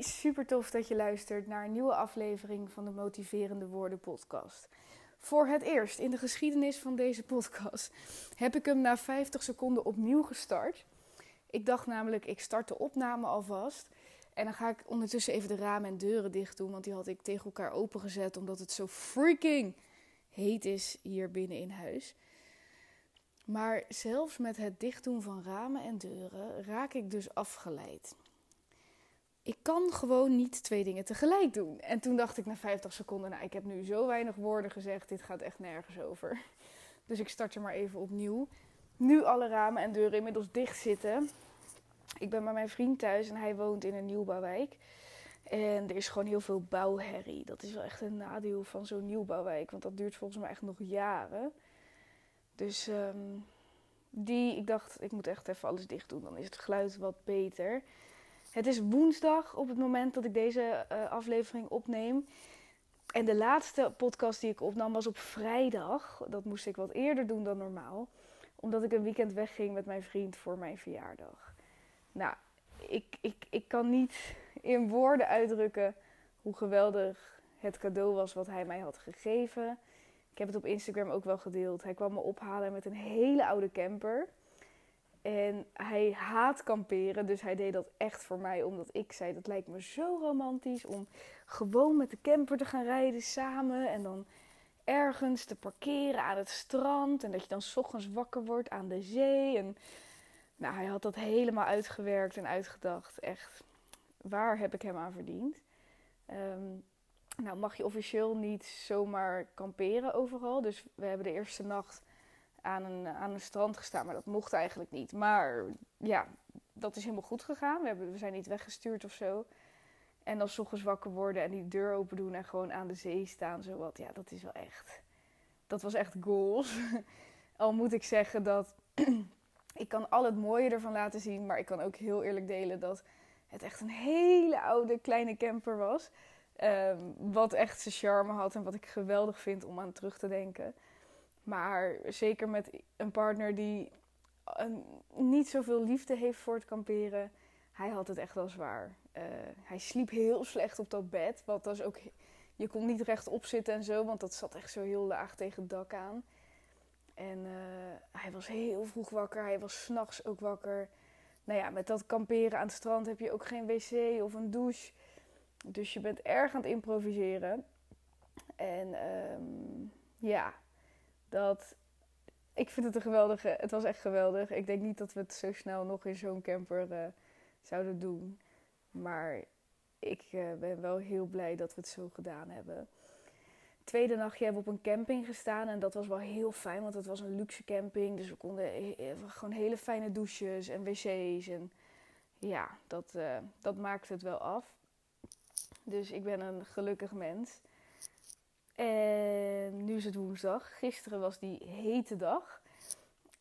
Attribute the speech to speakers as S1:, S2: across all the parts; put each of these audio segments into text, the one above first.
S1: Hey, super tof dat je luistert naar een nieuwe aflevering van de Motiverende Woorden podcast. Voor het eerst in de geschiedenis van deze podcast heb ik hem na 50 seconden opnieuw gestart. Ik dacht namelijk, ik start de opname alvast. En dan ga ik ondertussen even de ramen en deuren dicht doen, want die had ik tegen elkaar opengezet omdat het zo freaking heet is hier binnen in huis. Maar zelfs met het dichtdoen van ramen en deuren raak ik dus afgeleid ik kan gewoon niet twee dingen tegelijk doen. En toen dacht ik na 50 seconden, nou, ik heb nu zo weinig woorden gezegd, dit gaat echt nergens over. Dus ik start er maar even opnieuw. Nu alle ramen en deuren inmiddels dicht zitten. Ik ben bij mijn vriend thuis en hij woont in een nieuwbouwwijk. En er is gewoon heel veel bouwherrie. Dat is wel echt een nadeel van zo'n nieuwbouwwijk, want dat duurt volgens mij echt nog jaren. Dus um, die, ik dacht, ik moet echt even alles dicht doen, dan is het geluid wat beter. Het is woensdag op het moment dat ik deze uh, aflevering opneem. En de laatste podcast die ik opnam was op vrijdag. Dat moest ik wat eerder doen dan normaal. Omdat ik een weekend wegging met mijn vriend voor mijn verjaardag. Nou, ik, ik, ik kan niet in woorden uitdrukken hoe geweldig het cadeau was wat hij mij had gegeven. Ik heb het op Instagram ook wel gedeeld. Hij kwam me ophalen met een hele oude camper. En hij haat kamperen, dus hij deed dat echt voor mij. Omdat ik zei, dat lijkt me zo romantisch om gewoon met de camper te gaan rijden samen. En dan ergens te parkeren aan het strand. En dat je dan s ochtends wakker wordt aan de zee. En nou, hij had dat helemaal uitgewerkt en uitgedacht. Echt, waar heb ik hem aan verdiend? Ehm, nou mag je officieel niet zomaar kamperen overal. Dus we hebben de eerste nacht aan een, aan een strand gestaan. Maar dat mocht eigenlijk niet. Maar ja, dat is helemaal goed gegaan. We, hebben, we zijn niet weggestuurd of zo. En dan ochtends wakker worden en die deur open doen en gewoon aan de zee staan. Zo wat. Ja, dat is wel echt. Dat was echt goals. Al moet ik zeggen dat. ik kan al het mooie ervan laten zien. Maar ik kan ook heel eerlijk delen dat het echt een hele oude kleine camper was. Um, wat echt zijn charme had en wat ik geweldig vind om aan terug te denken. Maar zeker met een partner die niet zoveel liefde heeft voor het kamperen. Hij had het echt wel zwaar. Uh, hij sliep heel slecht op dat bed. Wat was ook, je kon niet rechtop zitten en zo, want dat zat echt zo heel laag tegen het dak aan. En uh, hij was heel vroeg wakker. Hij was s'nachts ook wakker. Nou ja, met dat kamperen aan het strand heb je ook geen wc of een douche. Dus je bent erg aan het improviseren. En um, ja, dat ik vind het een geweldige. Het was echt geweldig. Ik denk niet dat we het zo snel nog in zo'n camper uh, zouden doen. Maar ik uh, ben wel heel blij dat we het zo gedaan hebben. Tweede nachtje hebben we op een camping gestaan. En dat was wel heel fijn, want het was een luxe camping. Dus we konden gewoon hele fijne douches en wc's. En ja, dat, uh, dat maakte het wel af. Dus ik ben een gelukkig mens. En nu is het woensdag. Gisteren was die hete dag.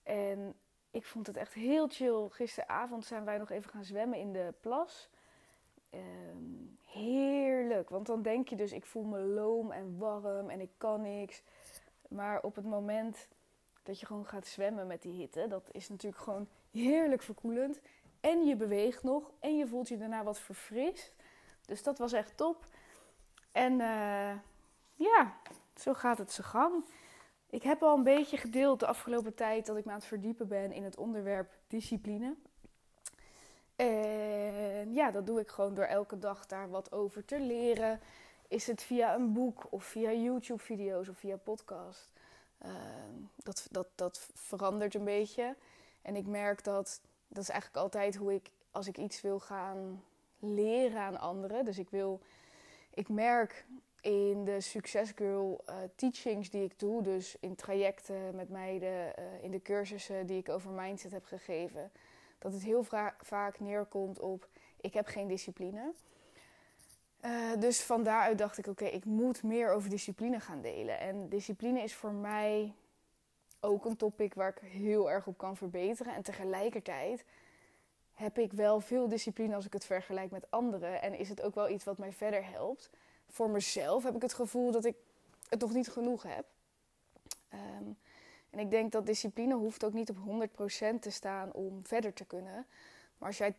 S1: En ik vond het echt heel chill. Gisteravond zijn wij nog even gaan zwemmen in de plas. Um, heerlijk. Want dan denk je dus, ik voel me loom en warm en ik kan niks. Maar op het moment dat je gewoon gaat zwemmen met die hitte, dat is natuurlijk gewoon heerlijk verkoelend. En je beweegt nog en je voelt je daarna wat verfrist. Dus dat was echt top. En uh, ja, zo gaat het zijn gang. Ik heb al een beetje gedeeld de afgelopen tijd dat ik me aan het verdiepen ben in het onderwerp discipline. En ja, dat doe ik gewoon door elke dag daar wat over te leren. Is het via een boek of via YouTube-video's of via podcast? Uh, dat, dat, dat verandert een beetje. En ik merk dat dat is eigenlijk altijd hoe ik, als ik iets wil gaan leren aan anderen. Dus ik wil, ik merk in de Success Girl uh, teachings die ik doe, dus in trajecten met meiden, uh, in de cursussen die ik over mindset heb gegeven, dat het heel vaak neerkomt op ik heb geen discipline. Uh, dus van daaruit dacht ik, oké, ik moet meer over discipline gaan delen. En discipline is voor mij ook een topic waar ik heel erg op kan verbeteren. En tegelijkertijd heb ik wel veel discipline als ik het vergelijk met anderen. En is het ook wel iets wat mij verder helpt voor mezelf heb ik het gevoel dat ik het nog niet genoeg heb. Um, en ik denk dat discipline hoeft ook niet op 100% te staan om verder te kunnen. Maar als jij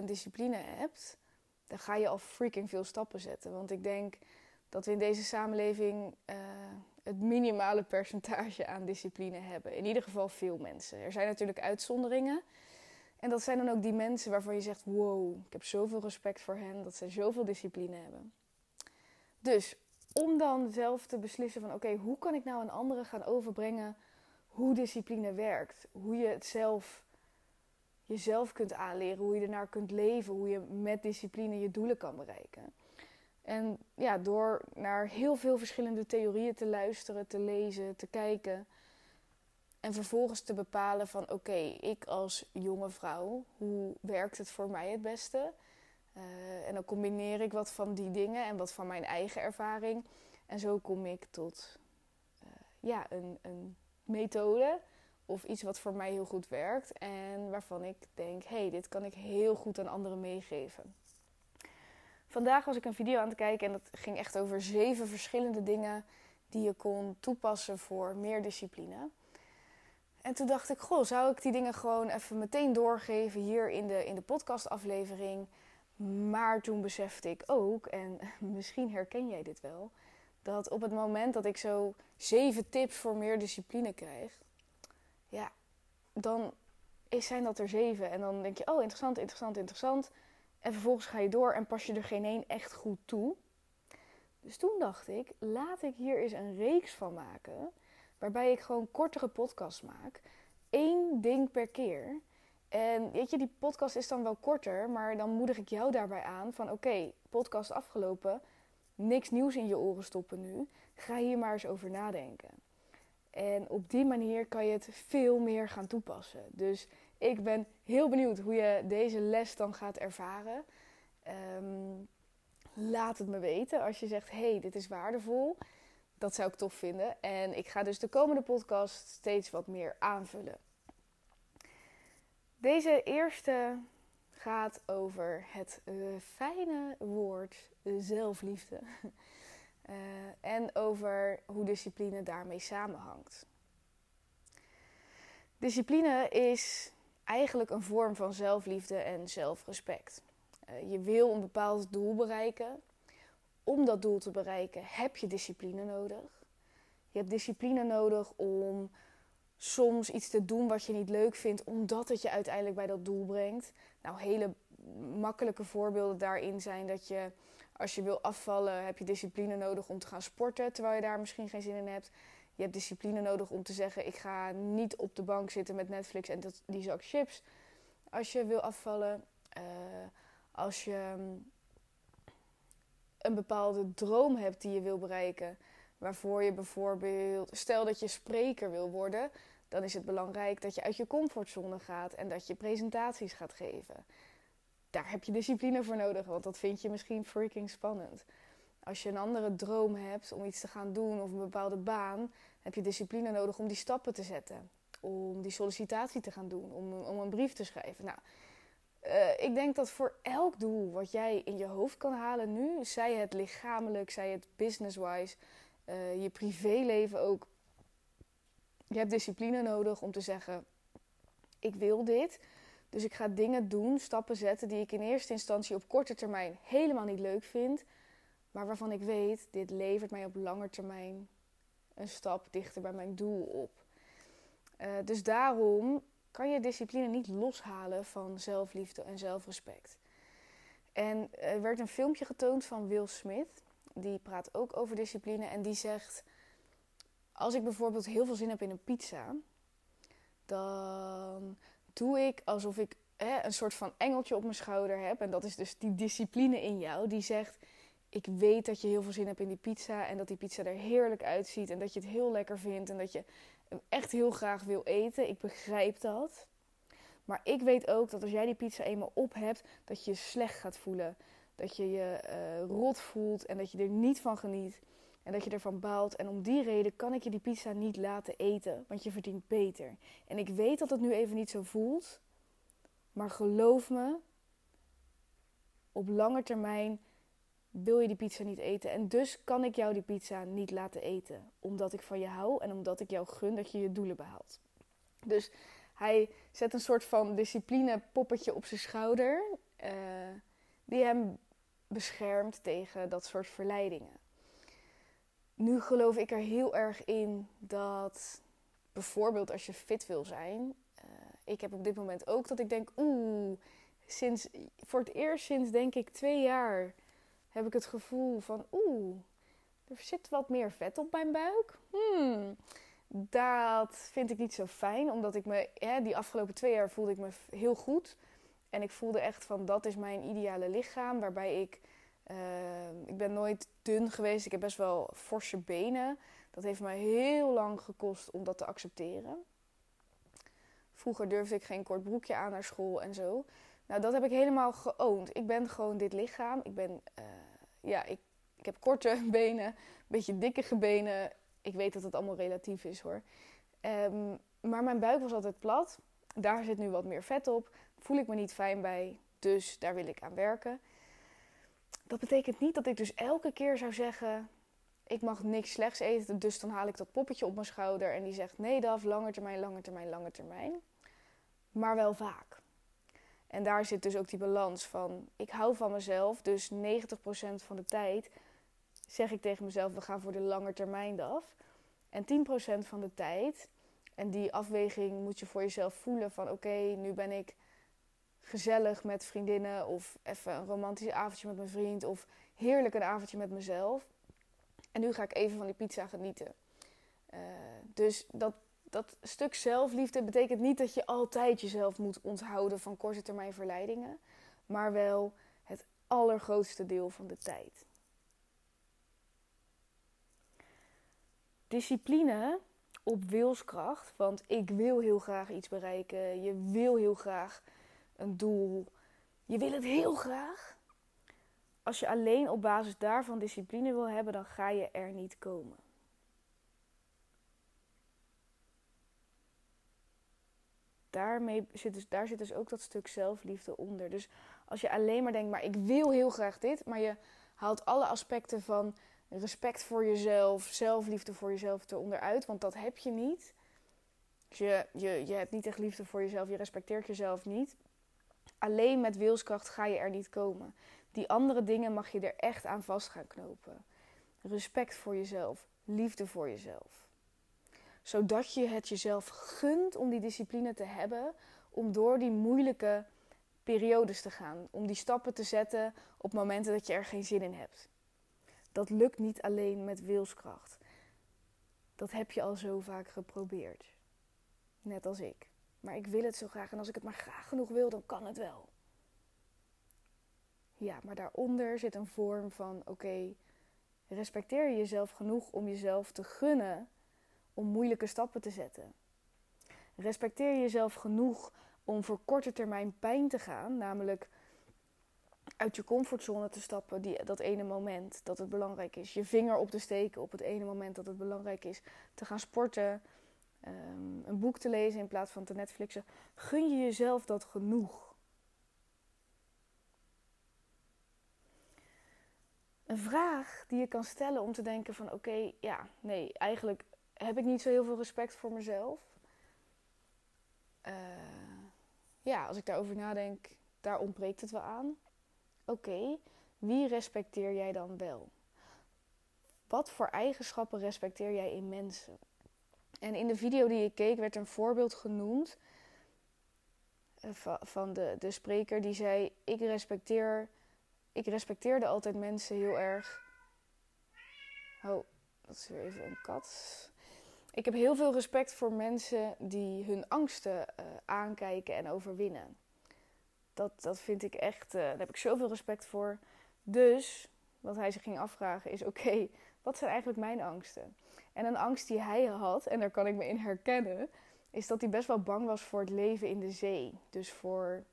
S1: 80% discipline hebt, dan ga je al freaking veel stappen zetten. Want ik denk dat we in deze samenleving uh, het minimale percentage aan discipline hebben. In ieder geval veel mensen. Er zijn natuurlijk uitzonderingen. En dat zijn dan ook die mensen waarvan je zegt: wow, ik heb zoveel respect voor hen dat ze zoveel discipline hebben. Dus om dan zelf te beslissen van oké, hoe kan ik nou aan anderen gaan overbrengen hoe discipline werkt? Hoe je het zelf jezelf kunt aanleren, hoe je ernaar kunt leven, hoe je met discipline je doelen kan bereiken. En ja, door naar heel veel verschillende theorieën te luisteren, te lezen, te kijken. En vervolgens te bepalen van oké, ik als jonge vrouw, hoe werkt het voor mij het beste? Uh, en dan combineer ik wat van die dingen en wat van mijn eigen ervaring. En zo kom ik tot uh, ja, een, een methode of iets wat voor mij heel goed werkt en waarvan ik denk: hé, hey, dit kan ik heel goed aan anderen meegeven. Vandaag was ik een video aan het kijken en dat ging echt over zeven verschillende dingen die je kon toepassen voor meer discipline. En toen dacht ik, goh, zou ik die dingen gewoon even meteen doorgeven hier in de, in de podcastaflevering? Maar toen besefte ik ook, en misschien herken jij dit wel, dat op het moment dat ik zo zeven tips voor meer discipline krijg, ja, dan zijn dat er zeven. En dan denk je, oh, interessant, interessant, interessant. En vervolgens ga je door en pas je er geen één echt goed toe. Dus toen dacht ik, laat ik hier eens een reeks van maken. Waarbij ik gewoon kortere podcasts maak. Eén ding per keer. En weet je, die podcast is dan wel korter, maar dan moedig ik jou daarbij aan van oké, podcast afgelopen, niks nieuws in je oren stoppen nu. Ga hier maar eens over nadenken. En op die manier kan je het veel meer gaan toepassen. Dus ik ben heel benieuwd hoe je deze les dan gaat ervaren. Ehm, laat het me weten als je zegt: hey, dit is waardevol. Dat zou ik tof vinden. En ik ga dus de komende podcast steeds wat meer aanvullen. Deze eerste gaat over het uh, fijne woord zelfliefde. Uh, en over hoe discipline daarmee samenhangt. Discipline is eigenlijk een vorm van zelfliefde en zelfrespect. Je wil een bepaald doel bereiken. Om dat doel te bereiken heb je discipline nodig. Je hebt discipline nodig om soms iets te doen wat je niet leuk vindt, omdat het je uiteindelijk bij dat doel brengt. Nou, hele makkelijke voorbeelden daarin zijn dat je als je wil afvallen, heb je discipline nodig om te gaan sporten, terwijl je daar misschien geen zin in hebt. Je hebt discipline nodig om te zeggen: ik ga niet op de bank zitten met Netflix en dat, die zak chips. Als je wil afvallen, uh, als je mm, een bepaalde droom hebt die je wil bereiken, waarvoor je bijvoorbeeld, stel dat je spreker wil worden, dan is het belangrijk dat je uit je comfortzone gaat en dat je presentaties gaat geven daar heb je discipline voor nodig, want dat vind je misschien freaking spannend. Als je een andere droom hebt om iets te gaan doen of een bepaalde baan, heb je discipline nodig om die stappen te zetten. Om die sollicitatie te gaan doen, om, om een brief te schrijven. Nou, uh, ik denk dat voor elk doel wat jij in je hoofd kan halen nu, zij het lichamelijk, zij het business-wise, uh, je privéleven ook, je hebt discipline nodig om te zeggen: ik wil dit. Dus ik ga dingen doen, stappen zetten die ik in eerste instantie op korte termijn helemaal niet leuk vind. Maar waarvan ik weet, dit levert mij op lange termijn een stap dichter bij mijn doel op. Uh, dus daarom kan je discipline niet loshalen van zelfliefde en zelfrespect. En er werd een filmpje getoond van Will Smith. Die praat ook over discipline en die zegt: Als ik bijvoorbeeld heel veel zin heb in een pizza, dan doe ik alsof ik hè, een soort van engeltje op mijn schouder heb. En dat is dus die discipline in jou die zegt: Ik weet dat je heel veel zin hebt in die pizza. En dat die pizza er heerlijk uitziet. En dat je het heel lekker vindt. En dat je hem echt heel graag wil eten. Ik begrijp dat. Maar ik weet ook dat als jij die pizza eenmaal op hebt, dat je je slecht gaat voelen. Dat je je uh, rot voelt en dat je er niet van geniet. En dat je ervan baalt. En om die reden kan ik je die pizza niet laten eten. Want je verdient beter. En ik weet dat het nu even niet zo voelt. Maar geloof me, op lange termijn wil je die pizza niet eten. En dus kan ik jou die pizza niet laten eten. Omdat ik van je hou en omdat ik jou gun dat je je doelen behaalt. Dus hij zet een soort van discipline poppetje op zijn schouder. Uh, die hem beschermt tegen dat soort verleidingen. Nu geloof ik er heel erg in dat bijvoorbeeld als je fit wil zijn. Uh, ik heb op dit moment ook dat ik denk, oeh, sinds, voor het eerst sinds denk ik twee jaar heb ik het gevoel van, oeh, er zit wat meer vet op mijn buik. Hmm, dat vind ik niet zo fijn, omdat ik me, die afgelopen twee jaar voelde ik me heel goed. En ik voelde echt van, dat is mijn ideale lichaam, waarbij ik, uh, ik ben nooit dun geweest. Ik heb best wel forse benen. Dat heeft mij heel lang gekost om dat te accepteren. Vroeger durfde ik geen kort broekje aan naar school en zo. Nou, dat heb ik helemaal geoond. Ik ben gewoon dit lichaam. Ik ben, uh, ja, ik, heb korte benen, een beetje dikke benen. Ik weet dat het allemaal relatief is hoor. Um, maar mijn buik was altijd plat. Daar zit nu wat meer vet op. Voel ik me niet fijn bij. Dus daar wil ik aan werken. Dat betekent niet dat ik dus elke keer zou zeggen: ik mag niks slechts eten, dus dan haal ik dat poppetje op mijn schouder en die zegt nee, Daf, lange termijn, lange termijn, lange termijn. Maar wel vaak. En daar zit dus ook die balans van, ik hou van mezelf, dus 90% van de tijd zeg ik tegen mezelf, we gaan voor de lange termijn DAF. En 10% van de tijd, en die afweging moet je voor jezelf voelen van, oké, nu ben ik gezellig met vriendinnen of even een romantisch avondje met mijn vriend of heerlijk een avondje met mezelf. En nu ga ik even van die pizza genieten. Uh, dus dat, dat stuk zelfliefde betekent niet dat je altijd jezelf moet onthouden van korte termijn verleidingen, maar wel het allergrootste deel van de tijd. Discipline op wilskracht, want ik wil heel graag iets bereiken, je wil heel graag een doel, je wil het heel graag als je alleen op basis daarvan discipline wil hebben, dan ga je er niet komen. Daarmee zit dus, daar zit dus ook dat stuk zelfliefde onder. Dus als je alleen maar denkt, maar ik wil heel graag dit, maar je haalt alle aspecten van respect voor jezelf, zelfliefde voor jezelf eronder uit, want dat heb je niet. Dus je, je, je hebt niet echt liefde voor jezelf, je respecteert jezelf niet. Alleen met wilskracht ga je er niet komen. Die andere dingen mag je er echt aan vast gaan knopen. Respect voor jezelf, liefde voor jezelf. Zodat je het jezelf gunt om die discipline te hebben, om door die moeilijke periodes te gaan, om die stappen te zetten op momenten dat je er geen zin in hebt. Dat lukt niet alleen met wilskracht. Dat heb je al zo vaak geprobeerd. Net als ik. Maar ik wil het zo graag en als ik het maar graag genoeg wil, dan kan het wel. Ja, maar daaronder zit een vorm van: oké, respecteer je jezelf genoeg om jezelf te gunnen om moeilijke stappen te zetten. Respecteer jezelf genoeg om voor korte termijn pijn te gaan, namelijk uit je comfortzone te stappen, die, dat ene moment dat het belangrijk is. Je vinger op te steken op het ene moment dat het belangrijk is. Te gaan sporten, um, een boek te lezen in plaats van te Netflixen. Gun je jezelf dat genoeg? een vraag die je kan stellen om te denken van oké, ja, nee, eigenlijk heb ik niet zo heel veel respect voor mezelf. Uh, ja, als ik daarover nadenk, daar ontbreekt het wel aan. Oké, wie respecteer jij dan wel? Wat voor eigenschappen respecteer jij in mensen? En in de video die ik keek werd een voorbeeld genoemd eh, van de, de spreker die zei: Ik respecteer ik respecteerde altijd mensen heel erg. Oh, dat is weer even een kat. Ik heb heel veel respect voor mensen die hun angsten uh, aankijken en overwinnen. Dat, dat vind ik echt, uh, daar heb ik zoveel respect voor. Dus, wat hij zich ging afvragen is: oké, wat zijn eigenlijk mijn angsten? En een angst die hij had, en daar kan ik me in herkennen, is dat hij best wel bang was voor het leven in de zee. Dus voor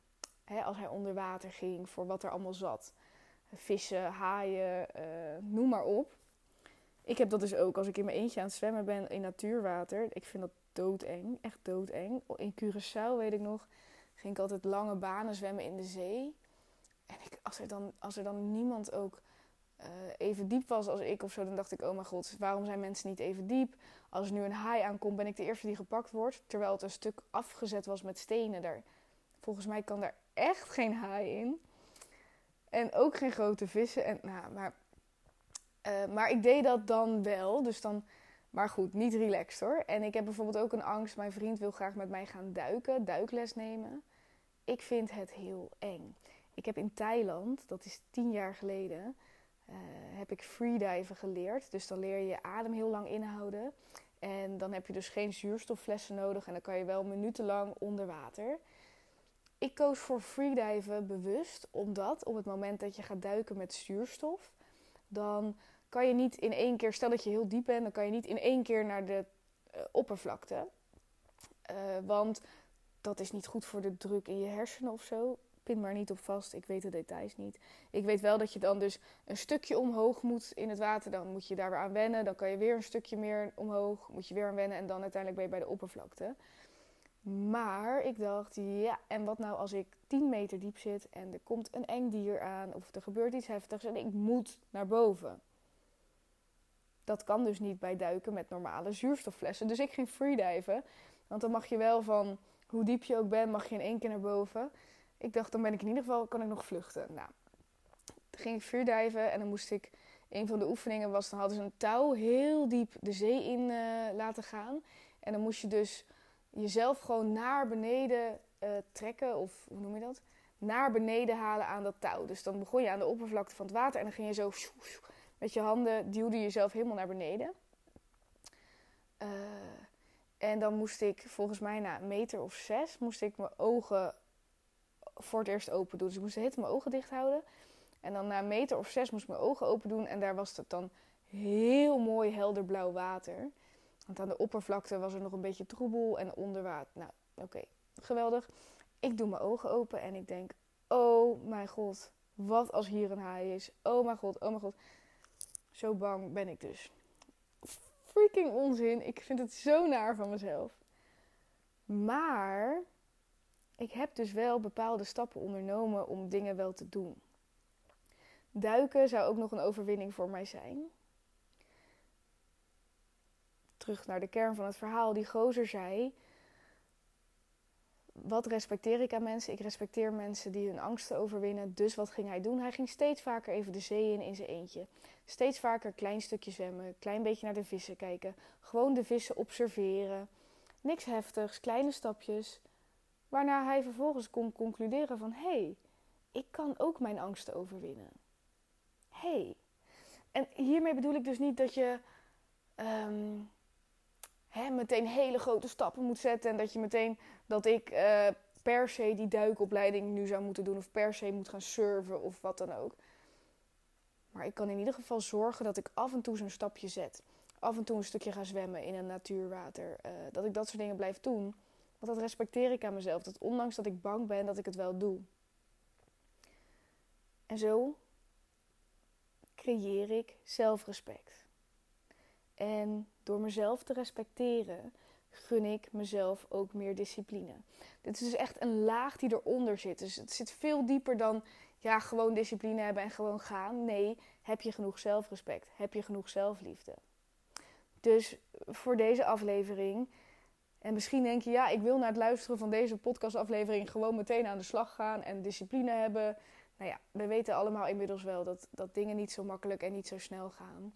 S1: hè, als hij onder water ging, voor wat er allemaal zat vissen, haaien, uh, noem maar op. Ik heb dat dus ook als ik in mijn eentje aan het zwemmen ben in natuurwater. Ik vind dat doodeng, echt doodeng. In Curaçao weet ik nog, ging ik altijd lange banen zwemmen in de zee. En ik, als, er dan, als er dan niemand ook uh, even diep was als ik of zo, dan dacht ik: oh mijn god, waarom zijn mensen niet even diep? Als er nu een haai aankomt, ben ik de eerste die gepakt wordt. Terwijl het een stuk afgezet was met stenen. Daar, volgens mij kan daar echt geen haai in. En ook geen grote vissen. En, nou, maar, eh, maar ik deed dat dan wel. Dus dan, maar goed, niet relaxed hoor. En ik heb bijvoorbeeld ook een angst. Mijn vriend wil graag met mij gaan duiken, duikles nemen. Ik vind het heel eng. Ik heb in Thailand, dat is tien jaar geleden, uh, heb ik freediven geleerd. Dus dan leer je je adem heel lang inhouden. En dan heb je dus geen zuurstofflessen nodig en dan kan je wel minutenlang onder water. Ik koos voor freediven bewust, omdat op het moment dat je gaat duiken met zuurstof, dan kan je niet in één keer, stel dat je heel diep bent, dan kan je niet in één keer naar de uh, oppervlakte. Uh, want dat is niet goed voor de druk in je hersenen of zo. Pin maar niet op vast, ik weet de details niet. Ik weet wel dat je dan dus een stukje omhoog moet in het water. Dan moet je daar weer aan wennen. Dan kan je weer een stukje meer omhoog. Moet je weer aan wennen. En dan uiteindelijk ben je bij de oppervlakte. Maar ik dacht, ja, en wat nou als ik 10 meter diep zit en er komt een eng dier aan of er gebeurt iets heftigs en ik moet naar boven. Dat kan dus niet bij duiken met normale zuurstofflessen. Dus ik ging freediven. Want dan mag je wel van hoe diep je ook bent, mag je in één keer naar boven. Ik dacht, dan ben ik in ieder geval, kan ik nog vluchten. Nou, toen ging ik freediven en dan moest ik, een van de oefeningen was, dan hadden ze een touw heel diep de zee in uh, laten gaan. En dan moest je dus jezelf gewoon naar beneden uh, trekken, of hoe noem je dat? Naar beneden halen aan dat touw. Dus dan begon je aan de oppervlakte van het water en dan ging je zo met je handen, duwde je jezelf helemaal naar beneden. Uh, en dan moest ik volgens mij na een meter of zes, moest ik mijn ogen voor het eerst open doen. Dus ik moest hele mijn ogen dicht houden. En dan na een meter of zes moest ik mijn ogen open doen. En daar was het dan heel mooi helder blauw water. Want aan de oppervlakte was er nog een beetje troebel en onder water. Nou, oké, geweldig. Ik doe mijn ogen open en ik denk: Oh mijn god, wat als hier een haai is? Oh mijn god, oh mijn god. Zo bang ben ik dus. Freaking onzin. Ik vind het zo naar van mezelf. Maar ik heb dus wel bepaalde stappen ondernomen om dingen wel te doen. Duiken zou ook nog een overwinning voor mij zijn. Terug naar de kern van het verhaal. Die gozer zei: Wat respecteer ik aan mensen? Ik respecteer mensen die hun angsten overwinnen. Dus wat ging hij doen? Hij ging steeds vaker even de zee in in zijn eentje. Steeds vaker klein stukje zwemmen, klein beetje naar de vissen kijken. Gewoon de vissen observeren. Niks heftigs, kleine stapjes. Waarna hij vervolgens kon concluderen van... hé, hey, ik kan ook mijn angsten overwinnen. Hé. Hey. En hiermee bedoel ik dus niet dat je um, hè, meteen hele grote stappen moet zetten... en dat je meteen, dat ik uh, per se die duikopleiding nu zou moeten doen... of per se moet gaan surfen of wat dan ook. Maar ik kan in ieder geval zorgen dat ik af en toe zo'n stapje zet. Af en toe een stukje ga zwemmen in een natuurwater. Uh, dat ik dat soort dingen blijf doen... Want dat respecteer ik aan mezelf. Dat ondanks dat ik bang ben, dat ik het wel doe. En zo creëer ik zelfrespect. En door mezelf te respecteren, gun ik mezelf ook meer discipline. Dit is dus echt een laag die eronder zit. Dus het zit veel dieper dan ja, gewoon discipline hebben en gewoon gaan. Nee, heb je genoeg zelfrespect? Heb je genoeg zelfliefde? Dus voor deze aflevering en misschien denk je, ja, ik wil na het luisteren van deze podcastaflevering gewoon meteen aan de slag gaan en discipline hebben. Nou ja, we weten allemaal inmiddels wel dat, dat dingen niet zo makkelijk en niet zo snel gaan.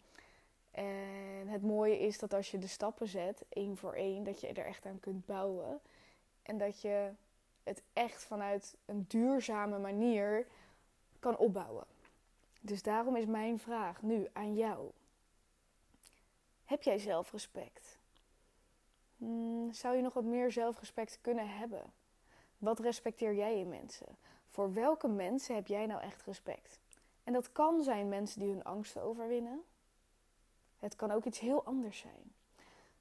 S1: En het mooie is dat als je de stappen zet, één voor één, dat je er echt aan kunt bouwen. En dat je het echt vanuit een duurzame manier kan opbouwen. Dus daarom is mijn vraag nu aan jou. Heb jij zelfrespect? Hmm, zou je nog wat meer zelfrespect kunnen hebben? Wat respecteer jij in mensen? Voor welke mensen heb jij nou echt respect? En dat kan zijn mensen die hun angsten overwinnen. Het kan ook iets heel anders zijn.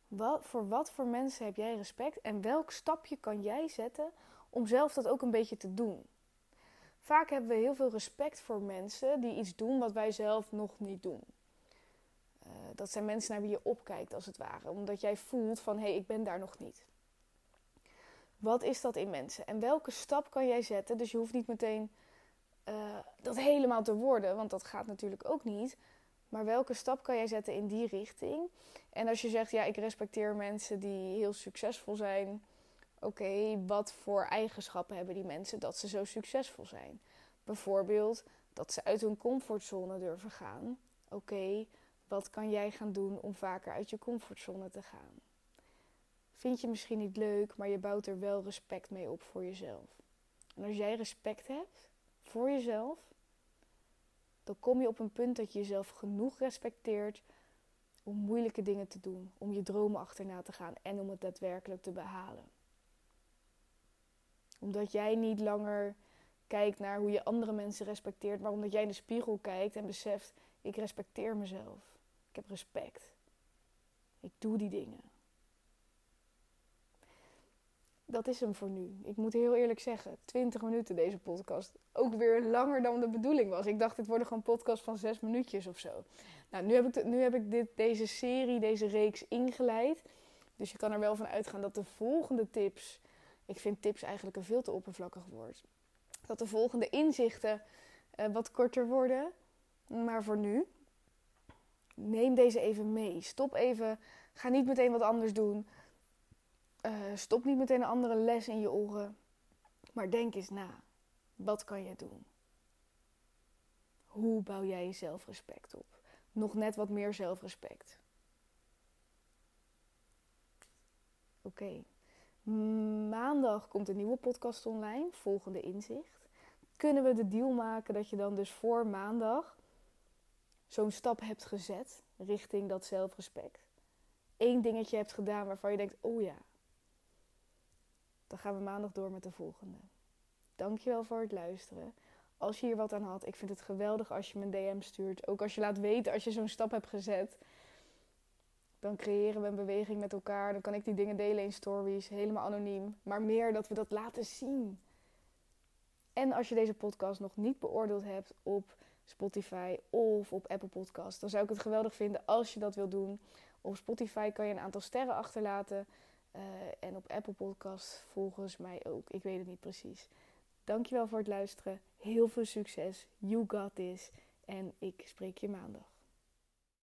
S1: Wat, voor wat voor mensen heb jij respect en welk stapje kan jij zetten om zelf dat ook een beetje te doen? Vaak hebben we heel veel respect voor mensen die iets doen wat wij zelf nog niet doen. Uh, dat zijn mensen naar wie je opkijkt, als het ware. Omdat jij voelt van, hé, hey, ik ben daar nog niet. Wat is dat in mensen? En welke stap kan jij zetten? Dus je hoeft niet meteen uh, dat helemaal te worden, want dat gaat natuurlijk ook niet. Maar welke stap kan jij zetten in die richting? En als je zegt, ja, ik respecteer mensen die heel succesvol zijn. Oké, wat voor eigenschappen hebben die mensen dat ze zo succesvol zijn? Bijvoorbeeld dat ze uit hun comfortzone durven gaan. Oké, wat kan jij gaan doen om vaker uit je comfortzone te gaan? Vind je misschien niet leuk, maar je bouwt er wel respect mee op voor jezelf. En als jij respect hebt voor jezelf, dan kom je op een punt dat je jezelf genoeg respecteert om moeilijke dingen te doen, om je dromen achterna te gaan en om het daadwerkelijk te behalen. Omdat jij niet langer kijkt naar hoe je andere mensen respecteert, maar omdat jij in de spiegel kijkt en beseft: ik respecteer mezelf. Ik heb respect. Ik doe die dingen. Dat is hem voor nu. Ik moet heel eerlijk zeggen, 20 minuten deze podcast. Ook weer langer dan de bedoeling was. Ik dacht, dit wordt gewoon een podcast van 6 minuutjes of zo. Nou, nu heb ik, nu heb ik dit, deze serie, deze reeks ingeleid. Dus je kan er wel van uitgaan dat de volgende tips. Ik vind tips eigenlijk een veel te oppervlakkig woord. Dat de volgende inzichten uh, wat korter worden. Maar voor nu, neem deze even mee. Stop even. Ga niet meteen wat anders doen. Uh, stop niet meteen een andere les in je oren. Maar denk eens na. Wat kan je doen? Hoe bouw jij je zelfrespect op? Nog net wat meer zelfrespect. Oké. Maandag komt een nieuwe podcast online. Volgende inzicht. Kunnen we de deal maken dat je dan dus voor maandag zo'n stap hebt gezet richting dat zelfrespect? Eén dingetje hebt gedaan waarvan je denkt: oh ja, dan gaan we maandag door met de volgende. Dankjewel voor het luisteren. Als je hier wat aan had, ik vind het geweldig als je me een DM stuurt. Ook als je laat weten als je zo'n stap hebt gezet. Dan creëren we een beweging met elkaar. Dan kan ik die dingen delen in stories, helemaal anoniem. Maar meer dat we dat laten zien. En als je deze podcast nog niet beoordeeld hebt op Spotify of op Apple Podcast, dan zou ik het geweldig vinden als je dat wil doen. Op Spotify kan je een aantal sterren achterlaten. Uh, en op Apple Podcast volgens mij ook. Ik weet het niet precies. Dankjewel voor het luisteren. Heel veel succes. You got this. En ik spreek je maandag.